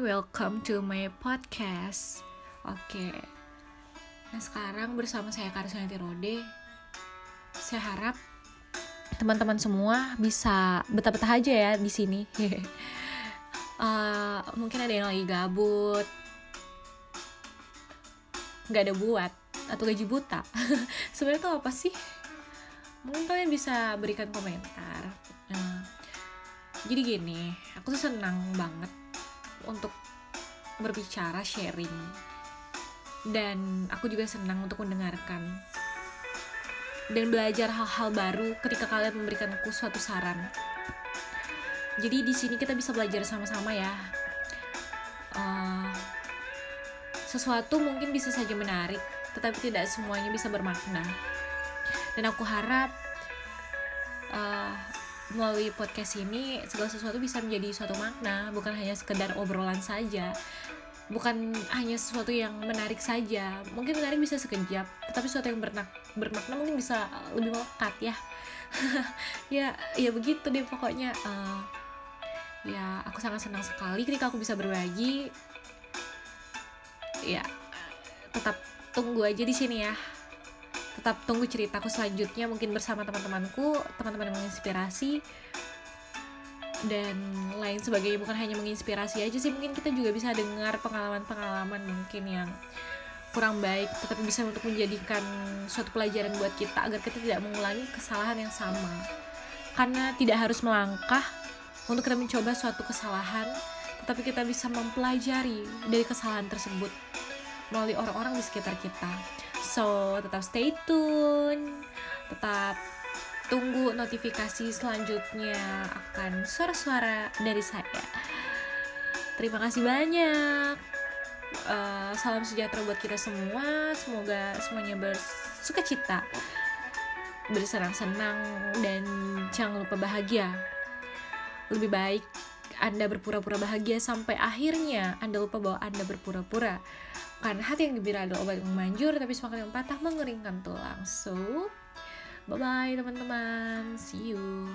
welcome to my podcast. Oke. Nah, sekarang bersama saya Karisyanti Rode. Saya harap teman-teman semua bisa betah-betah aja ya di sini. uh, mungkin ada yang lagi gabut, nggak ada buat atau gaji buta. Sebenarnya itu apa sih? Mungkin kalian bisa berikan komentar. Nah, jadi gini, aku tuh senang banget untuk berbicara sharing dan aku juga senang untuk mendengarkan dan belajar hal-hal baru ketika kalian memberikanku suatu saran. Jadi di sini kita bisa belajar sama-sama ya. Uh, sesuatu mungkin bisa saja menarik, tetapi tidak semuanya bisa bermakna. Dan aku harap uh, melalui podcast ini segala sesuatu bisa menjadi suatu makna bukan hanya sekedar obrolan saja. Bukan hanya sesuatu yang menarik saja. Mungkin menarik bisa sekejap tetapi sesuatu yang bernak bermakna mungkin bisa lebih melekat ya. Ya ya begitu deh pokoknya uh, ya aku sangat senang sekali ketika aku bisa berbagi. Ya tetap tunggu aja di sini ya tetap tunggu ceritaku selanjutnya. Mungkin bersama teman-temanku teman-teman yang menginspirasi. Dan lain sebagainya bukan hanya menginspirasi aja sih. Mungkin kita juga bisa dengar pengalaman-pengalaman mungkin yang kurang baik tetapi bisa untuk menjadikan suatu pelajaran buat kita agar kita tidak mengulangi kesalahan yang sama. Karena tidak harus melangkah untuk kita mencoba suatu kesalahan tetapi kita bisa mempelajari dari kesalahan tersebut melalui orang-orang di sekitar kita So, tetap stay tune. Tetap tunggu notifikasi selanjutnya akan suara-suara dari saya. Terima kasih banyak. Uh, salam sejahtera buat kita semua. Semoga semuanya bersuka cita, bersenang-senang, dan jangan lupa bahagia. Lebih baik Anda berpura-pura bahagia sampai akhirnya Anda lupa bahwa Anda berpura-pura karena hati yang gembira adalah obat yang manjur, tapi semangat yang patah mengeringkan tulang. So, bye-bye teman-teman. See you.